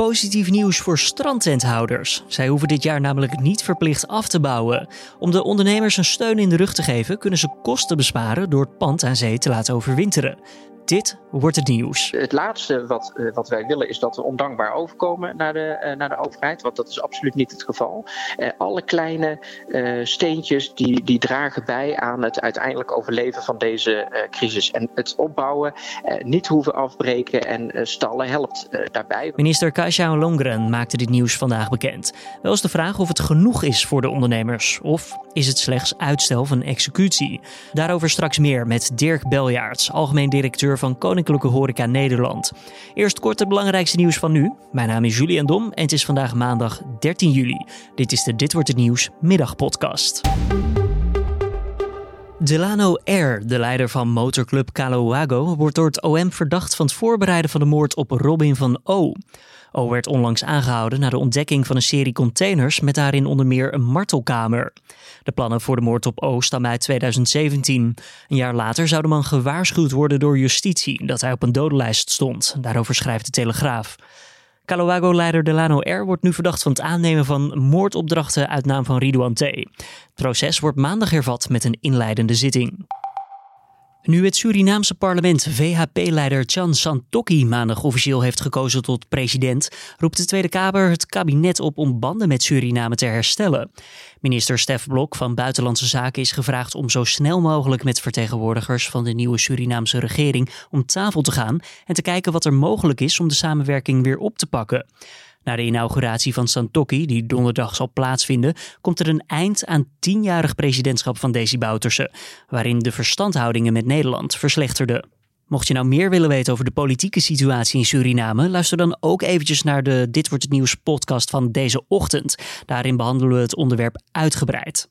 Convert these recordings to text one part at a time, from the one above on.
Positief nieuws voor strandtenthouders. Zij hoeven dit jaar namelijk niet verplicht af te bouwen. Om de ondernemers een steun in de rug te geven, kunnen ze kosten besparen door het pand aan zee te laten overwinteren. Dit wordt het nieuws. Het laatste wat, uh, wat wij willen is dat we ondankbaar overkomen naar de, uh, naar de overheid, want dat is absoluut niet het geval. Uh, alle kleine steentjes die, die dragen bij aan het uiteindelijk overleven van deze crisis. En het opbouwen, niet hoeven afbreken en stallen helpt daarbij. Minister Kasia Longren maakte dit nieuws vandaag bekend. Wel is de vraag of het genoeg is voor de ondernemers of is het slechts uitstel van executie. Daarover straks meer met Dirk Beljaarts, algemeen directeur van Koninklijke Horeca Nederland. Eerst kort het belangrijkste nieuws van nu. Mijn naam is Julian Dom en het is vandaag maandag 13 juli. Dit is de Dit wordt het nieuws middagpodcast. Delano R., de leider van motorclub Caloago, wordt door het OM verdacht van het voorbereiden van de moord op Robin van O. O werd onlangs aangehouden na de ontdekking van een serie containers met daarin onder meer een martelkamer. De plannen voor de moord op O stammen uit 2017. Een jaar later zou de man gewaarschuwd worden door justitie dat hij op een dodenlijst stond. Daarover schrijft de Telegraaf. Caloago-leider Delano R. wordt nu verdacht van het aannemen van moordopdrachten uit naam van Ridouan T. Het proces wordt maandag hervat met een inleidende zitting. Nu het Surinaamse parlement VHP-leider Chan Santokki maandag officieel heeft gekozen tot president, roept de Tweede Kamer het kabinet op om banden met Suriname te herstellen. Minister Stef Blok van Buitenlandse Zaken is gevraagd om zo snel mogelijk met vertegenwoordigers van de nieuwe Surinaamse regering om tafel te gaan en te kijken wat er mogelijk is om de samenwerking weer op te pakken. Na de inauguratie van Santokki, die donderdag zal plaatsvinden, komt er een eind aan tienjarig presidentschap van Desi Bouterse, waarin de verstandhoudingen met Nederland verslechterden. Mocht je nou meer willen weten over de politieke situatie in Suriname, luister dan ook eventjes naar de Dit wordt het nieuws podcast van deze ochtend. Daarin behandelen we het onderwerp uitgebreid.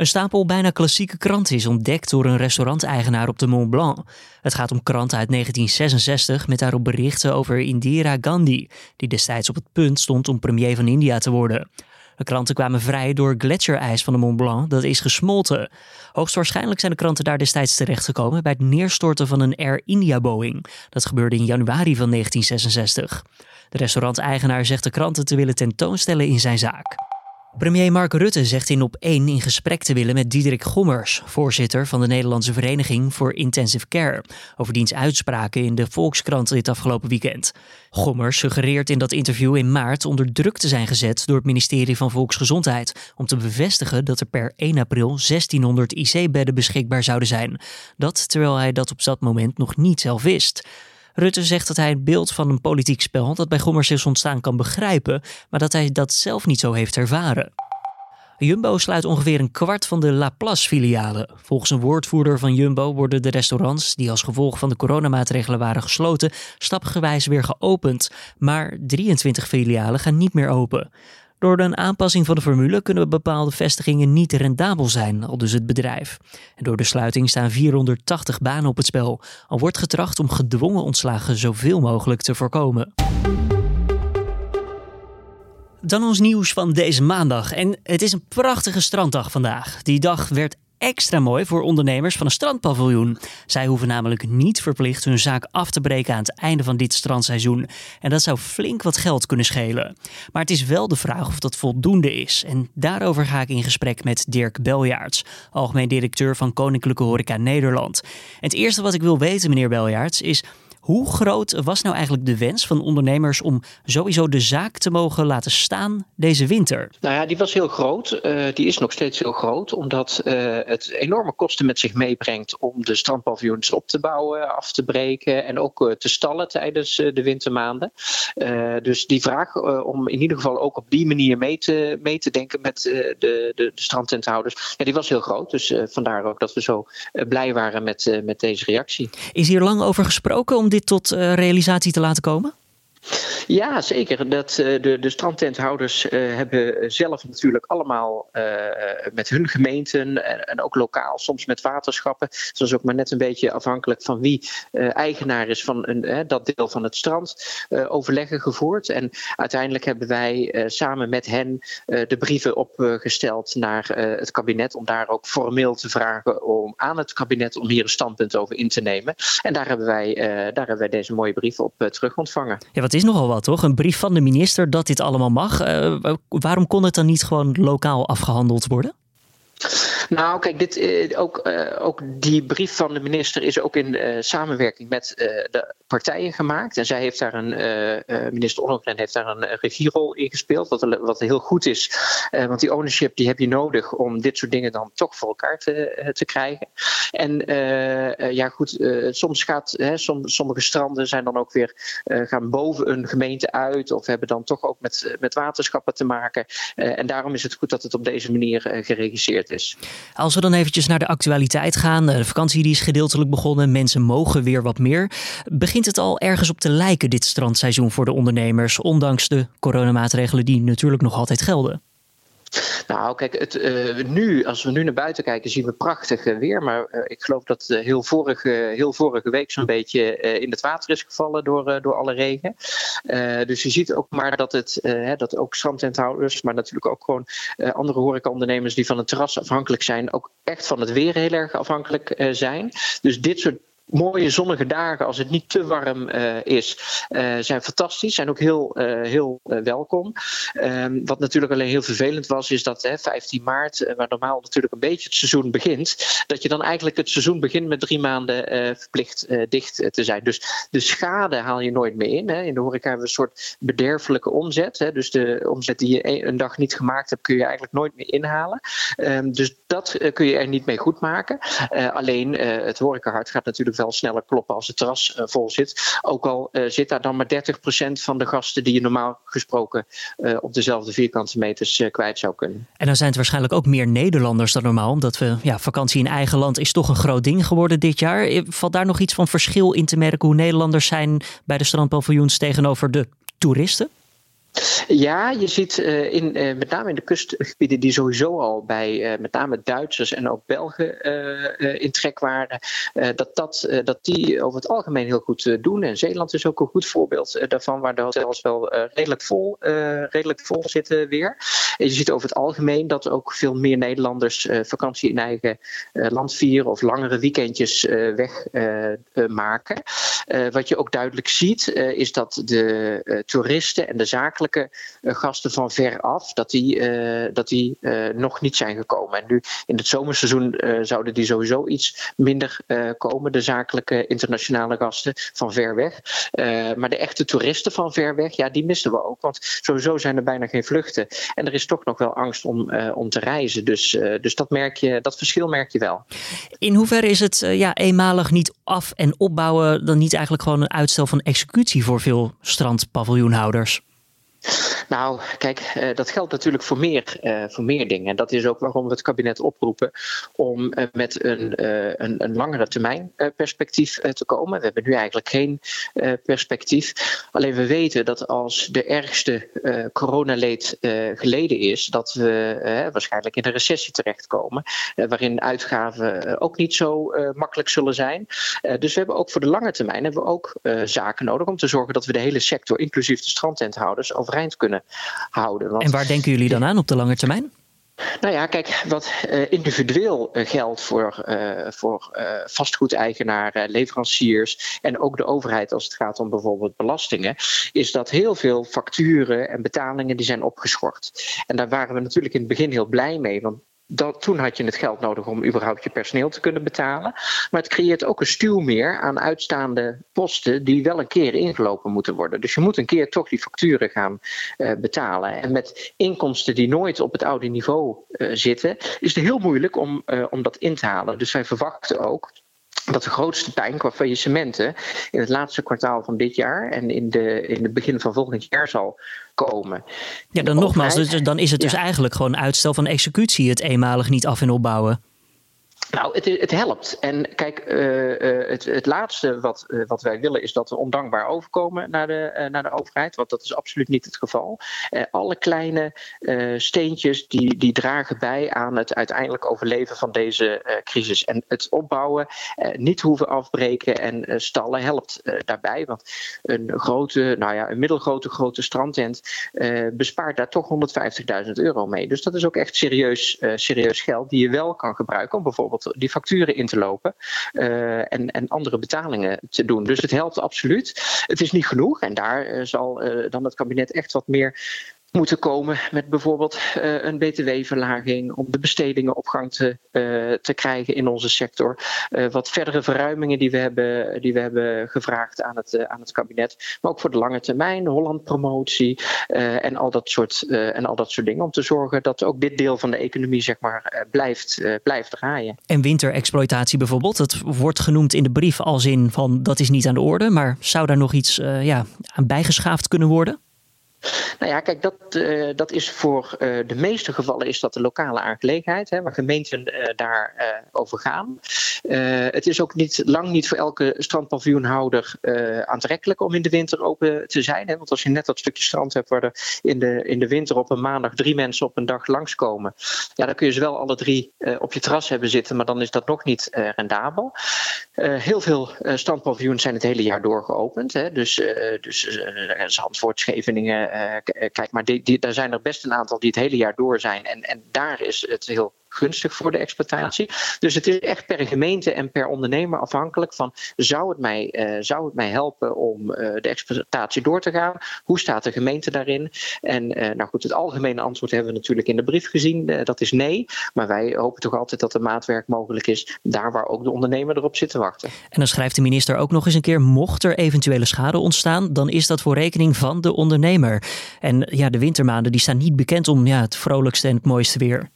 Een stapel bijna klassieke kranten is ontdekt door een restauranteigenaar op de Mont Blanc. Het gaat om kranten uit 1966 met daarop berichten over Indira Gandhi, die destijds op het punt stond om premier van India te worden. De kranten kwamen vrij door gletsjerijs van de Mont Blanc dat is gesmolten. Hoogstwaarschijnlijk zijn de kranten daar destijds terechtgekomen bij het neerstorten van een Air India Boeing. Dat gebeurde in januari van 1966. De restauranteigenaar zegt de kranten te willen tentoonstellen in zijn zaak. Premier Mark Rutte zegt in op 1 in gesprek te willen met Diederik Gommers, voorzitter van de Nederlandse Vereniging voor Intensive Care, over diens uitspraken in de Volkskrant dit afgelopen weekend. Gommers suggereert in dat interview in maart onder druk te zijn gezet door het ministerie van Volksgezondheid om te bevestigen dat er per 1 april 1600 IC-bedden beschikbaar zouden zijn. Dat terwijl hij dat op dat moment nog niet zelf wist. Rutte zegt dat hij het beeld van een politiek spel dat bij Gommers is ontstaan kan begrijpen, maar dat hij dat zelf niet zo heeft ervaren. Jumbo sluit ongeveer een kwart van de Laplace-filialen. Volgens een woordvoerder van Jumbo worden de restaurants, die als gevolg van de coronamaatregelen waren gesloten, stapgewijs weer geopend. Maar 23 filialen gaan niet meer open. Door een aanpassing van de formule kunnen bepaalde vestigingen niet rendabel zijn, al dus het bedrijf. En door de sluiting staan 480 banen op het spel, al wordt getracht om gedwongen ontslagen zoveel mogelijk te voorkomen. Dan ons nieuws van deze maandag. En het is een prachtige stranddag vandaag. Die dag werd extra mooi voor ondernemers van een strandpaviljoen. Zij hoeven namelijk niet verplicht hun zaak af te breken aan het einde van dit strandseizoen. En dat zou flink wat geld kunnen schelen. Maar het is wel de vraag of dat voldoende is. En daarover ga ik in gesprek met Dirk Beljaarts, algemeen directeur van Koninklijke Horeca Nederland. Het eerste wat ik wil weten, meneer Beljaarts, is hoe groot was nou eigenlijk de wens van ondernemers om sowieso de zaak te mogen laten staan deze winter? Nou ja, die was heel groot. Uh, die is nog steeds heel groot, omdat uh, het enorme kosten met zich meebrengt om de strandpaviljoens op te bouwen, af te breken en ook uh, te stallen tijdens de wintermaanden. dus die vraag om in ieder geval ook op die manier mee te, mee te denken met de, de, de strandtenthouders, ja, die was heel groot. Dus vandaar ook dat we zo blij waren met, met deze reactie. Is hier lang over gesproken om dit tot uh, realisatie te laten komen? Ja, zeker. Dat, uh, de, de strandtenthouders uh, hebben zelf natuurlijk allemaal uh, met hun gemeenten en, ook lokaal, soms met waterschappen. Dat is ook maar net een beetje afhankelijk van wie eigenaar is van een, dat deel van het strand, overleggen gevoerd. En uiteindelijk hebben wij samen met hen de brieven opgesteld naar het kabinet om daar ook formeel te vragen om aan het kabinet om hier een standpunt over in te nemen. En daar hebben wij, daar hebben wij deze mooie brieven op terug ontvangen. Ja, wat is nogal wat toch? Een brief van de minister dat dit allemaal mag. waarom kon het dan niet gewoon lokaal afgehandeld worden? Nou, kijk, dit, eh, ook, eh, ook die brief van de minister is ook in uh, samenwerking met de partijen gemaakt. En zij heeft daar een, minister Ollongren heeft daar een regierol in gespeeld, wat, wat heel goed is. want die ownership die heb je nodig om dit soort dingen dan toch voor elkaar te, te krijgen. En ja, goed, soms gaat, hè, sommige stranden zijn dan ook weer, gaan boven een gemeente uit of hebben dan toch ook met, met waterschappen te maken. en daarom is het goed dat het op deze manier geregisseerd is. Als we dan eventjes naar de actualiteit gaan. De vakantie die is gedeeltelijk begonnen. Mensen mogen weer wat meer. Begint het al ergens op te lijken dit strandseizoen voor de ondernemers? Ondanks de coronamaatregelen die natuurlijk nog altijd gelden. Nou, kijk, het, uh, nu, als we nu naar buiten kijken, zien we prachtig uh, weer. Maar uh, ik geloof dat heel, vorige, heel vorige week zo'n beetje in het water is gevallen door, door alle regen. dus je ziet ook maar dat, het, hè, dat ook strandtenthouders, maar natuurlijk ook gewoon andere horecaondernemers die van het terras afhankelijk zijn, ook echt van het weer heel erg afhankelijk zijn. Dus dit soort mooie zonnige dagen, als het niet te warm uh, is, uh, zijn fantastisch. Zijn ook heel, uh, heel welkom. Um, wat natuurlijk alleen heel vervelend was, is dat hè, 15 maart, waar normaal natuurlijk een beetje het seizoen begint, dat je dan eigenlijk het seizoen begint met drie maanden verplicht dicht te zijn. Dus de schade haal je nooit meer in. Hè. In de horeca hebben we een soort bederfelijke omzet. Hè. Dus de omzet die je een dag niet gemaakt hebt, kun je eigenlijk nooit meer inhalen. Um, dus dat kun je er niet mee goed maken. alleen het horecahart gaat natuurlijk wel sneller kloppen als het terras uh, vol zit. Ook al uh, zit daar dan maar 30% van de gasten die je normaal gesproken uh, op dezelfde vierkante meters kwijt zou kunnen. En dan zijn het waarschijnlijk ook meer Nederlanders dan normaal, omdat we ja, vakantie in eigen land is toch een groot ding geworden dit jaar. Valt daar nog iets van verschil in te merken hoe Nederlanders zijn bij de strandpaviljoens tegenover de toeristen? Ja, je ziet uh, in, uh, met name in de kustgebieden die sowieso al bij uh, met name Duitsers en ook Belgen in trek waren, dat, dat, dat die over het algemeen heel goed doen. En Zeeland is ook een goed voorbeeld daarvan, waar de hotels wel redelijk, vol, redelijk vol zitten weer. Je ziet over het algemeen dat ook veel meer Nederlanders vakantie in eigen land vieren of langere weekendjes wegmaken. wat je ook duidelijk ziet, is dat de toeristen en de zaken eh, gasten van ver af, dat die, uh, dat die uh, nog niet zijn gekomen. En nu in het zomerseizoen zouden die sowieso iets minder komen, de zakelijke internationale gasten van ver weg. maar de echte toeristen van ver weg, ja, die missen we ook. Want sowieso zijn er bijna geen vluchten. En er is toch nog wel angst om, om te reizen. Dus, dus dat, merk je, dat verschil merk je wel. In hoeverre is het ja, eenmalig niet af- en opbouwen dan niet eigenlijk gewoon een uitstel van executie voor veel strandpaviljoenhouders? Nou, kijk, uh, dat geldt natuurlijk voor meer, uh, voor meer dingen. En dat is ook waarom we het kabinet oproepen om uh, met een, een, een, langere termijn perspectief te komen. We hebben nu eigenlijk geen perspectief. Alleen we weten dat als de ergste coronaleed geleden is, dat we waarschijnlijk in een recessie terechtkomen. waarin uitgaven ook niet zo makkelijk zullen zijn. dus we hebben ook voor de lange termijn hebben we ook zaken nodig om te zorgen dat we de hele sector, inclusief de strandtenthouders, kunnen houden. Want, en waar denken jullie dan aan op de lange termijn? Nou ja, kijk, wat uh, individueel uh, geldt voor, uh, voor vastgoedeigenaren, leveranciers en ook de overheid als het gaat om bijvoorbeeld belastingen, is dat heel veel facturen en betalingen die zijn opgeschort. En daar waren we natuurlijk in het begin heel blij mee, want dat, toen had je het geld nodig om überhaupt je personeel te kunnen betalen. Maar het creëert ook een stuw meer aan uitstaande posten die wel een keer ingelopen moeten worden. Dus je moet een keer toch die facturen gaan uh, betalen. En met inkomsten die nooit op het oude niveau uh, zitten, is het heel moeilijk om, uh, om dat in te halen. Dus wij verwachten ook dat de grootste pijn qua faillissementen in het laatste kwartaal van dit jaar en in, de, in het begin van volgend jaar zal komen. Ja, dan nogmaals, dus dan is het dus eigenlijk gewoon uitstel van executie, het eenmalig niet af en opbouwen. Nou, het, het, helpt. En kijk, uh, uh, het, het, laatste wat, uh, wat wij willen is dat we ondankbaar overkomen naar de, naar de overheid. Want dat is absoluut niet het geval. alle kleine steentjes die, die dragen bij aan het uiteindelijk overleven van deze crisis. En het opbouwen, niet hoeven afbreken en stallen helpt daarbij. Want een grote, nou ja, een middelgrote grote strandtent bespaart daar toch 150.000 euro mee. Dus dat is ook echt serieus, serieus geld die je wel kan gebruiken om bijvoorbeeld die facturen in te lopen en, en andere betalingen te doen. Dus het helpt absoluut. Het is niet genoeg en daar zal dan het kabinet echt wat meer moeten komen met bijvoorbeeld uh, een btw-verlaging om de bestedingen op gang te, uh, te krijgen in onze sector. Uh, wat verdere verruimingen die we hebben, die we hebben gevraagd aan het, aan het kabinet. Maar ook voor de lange termijn, Holland-promotie en, al dat soort, en al dat soort dingen. Om te zorgen dat ook dit deel van de economie zeg maar, blijft, blijft draaien. En winterexploitatie bijvoorbeeld, dat wordt genoemd in de brief als in van dat is niet aan de orde. Maar zou daar nog iets ja, aan bijgeschaafd kunnen worden? Nou ja, kijk, dat, uh, dat is voor uh, de meeste gevallen is dat de lokale aangelegenheid, hè, waar gemeenten uh, daar over gaan. het is ook niet, lang niet voor elke strandpaviljoenhouder aantrekkelijk om in de winter open te zijn. Hè, want als je net dat stukje strand hebt waar er in de, in de winter op een maandag drie mensen op een dag langskomen, ja, dan kun je ze wel alle drie op je terras hebben zitten, maar dan is dat nog niet rendabel. heel veel strandpaviljoens zijn het hele jaar door geopend. Hè, dus, dus Zandvoort. Eh, eh, kijk, maar die, die, daar zijn er best een aantal die het hele jaar door zijn. En, en daar is het heel gunstig voor de exploitatie. Dus het is echt per gemeente en per ondernemer afhankelijk van zou het mij, uh, zou het mij helpen om uh, de exploitatie door te gaan? Hoe staat de gemeente daarin? En uh, nou goed, het algemene antwoord hebben we natuurlijk in de brief gezien. dat is nee. Maar wij hopen toch altijd dat er maatwerk mogelijk is daar waar ook de ondernemer erop zit te wachten. En dan schrijft de minister ook nog eens een keer: mocht er eventuele schade ontstaan, dan is dat voor rekening van de ondernemer. En ja, de wintermaanden die staan niet bekend om ja, het vrolijkste en het mooiste weer.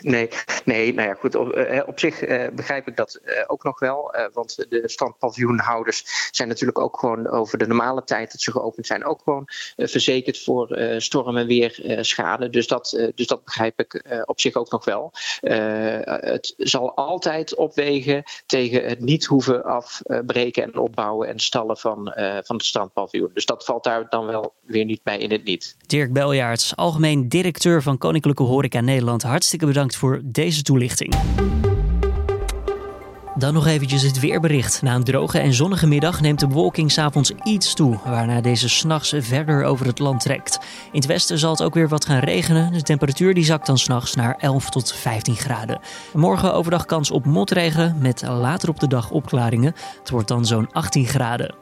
Nee, nee, nou ja, goed. Op, uh, op zich uh, begrijp ik dat ook nog wel. want de strandpaviljoenhouders zijn natuurlijk ook gewoon over de normale tijd dat ze geopend zijn, ook gewoon verzekerd voor storm- en weerschade. dus, dat, dus dat begrijp ik op zich ook nog wel. het zal altijd opwegen tegen het niet hoeven afbreken en opbouwen en stallen van, van het strandpaviljoen. Dus dat valt daar dan wel weer niet bij in het niet. Dirk Beljaarts, algemeen directeur van Koninklijke Horeca Nederland. Hartstikke bedankt voor deze toelichting. Dan nog eventjes het weerbericht. Na een droge en zonnige middag neemt de bewolking s'avonds iets toe, waarna deze s'nachts verder over het land trekt. In het westen zal het ook weer wat gaan regenen. De temperatuur die zakt dan s'nachts naar 11 tot 15 graden. Morgen overdag kans op motregen met later op de dag opklaringen. Het wordt dan zo'n 18 graden.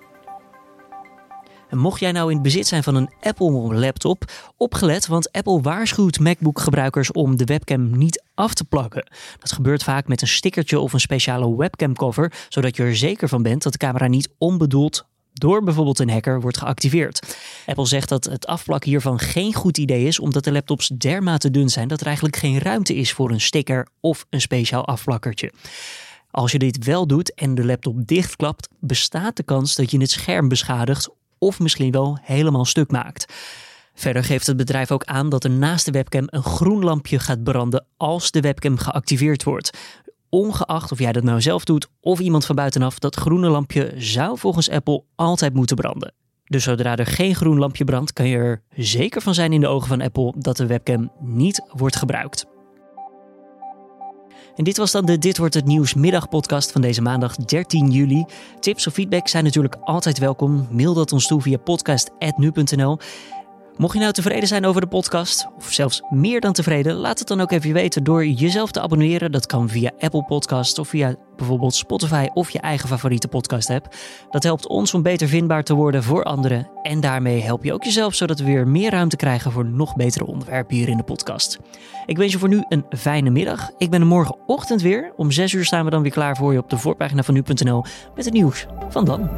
En mocht jij nou in bezit zijn van een Apple laptop, opgelet, want Apple waarschuwt MacBook gebruikers om de webcam niet af te plakken. Dat gebeurt vaak met een stickertje of een speciale webcam cover, zodat je er zeker van bent dat de camera niet onbedoeld door bijvoorbeeld een hacker wordt geactiveerd. Apple zegt dat het afplakken hiervan geen goed idee is, omdat de laptops dermate dun zijn dat er eigenlijk geen ruimte is voor een sticker of een speciaal afplakkertje. Als je dit wel doet en de laptop dichtklapt, bestaat de kans dat je het scherm beschadigt of misschien wel helemaal stuk maakt. Verder geeft het bedrijf ook aan dat er naast de webcam een groen lampje gaat branden als de webcam geactiveerd wordt. Ongeacht of jij dat nou zelf doet of iemand van buitenaf, dat groene lampje zou volgens Apple altijd moeten branden. Dus zodra er geen groen lampje brandt, kan je er zeker van zijn in de ogen van Apple dat de webcam niet wordt gebruikt. En dit was dan de Dit wordt het nieuws middagpodcast van deze maandag 13 juli. Tips of feedback zijn natuurlijk altijd welkom. Mail dat ons toe via podcast@nu.nl. Mocht je nou tevreden zijn over de podcast, of zelfs meer dan tevreden, laat het dan ook even weten door jezelf te abonneren. Dat kan via Apple Podcasts of via bijvoorbeeld Spotify of je eigen favoriete podcast app. Dat helpt ons om beter vindbaar te worden voor anderen. En daarmee help je ook jezelf, zodat we weer meer ruimte krijgen voor nog betere onderwerpen hier in de podcast. Ik wens je voor nu een fijne middag. Ik ben er morgenochtend weer. Om 6 uur staan we dan weer klaar voor je op de voorpagina van nu.nl met het nieuws van dan.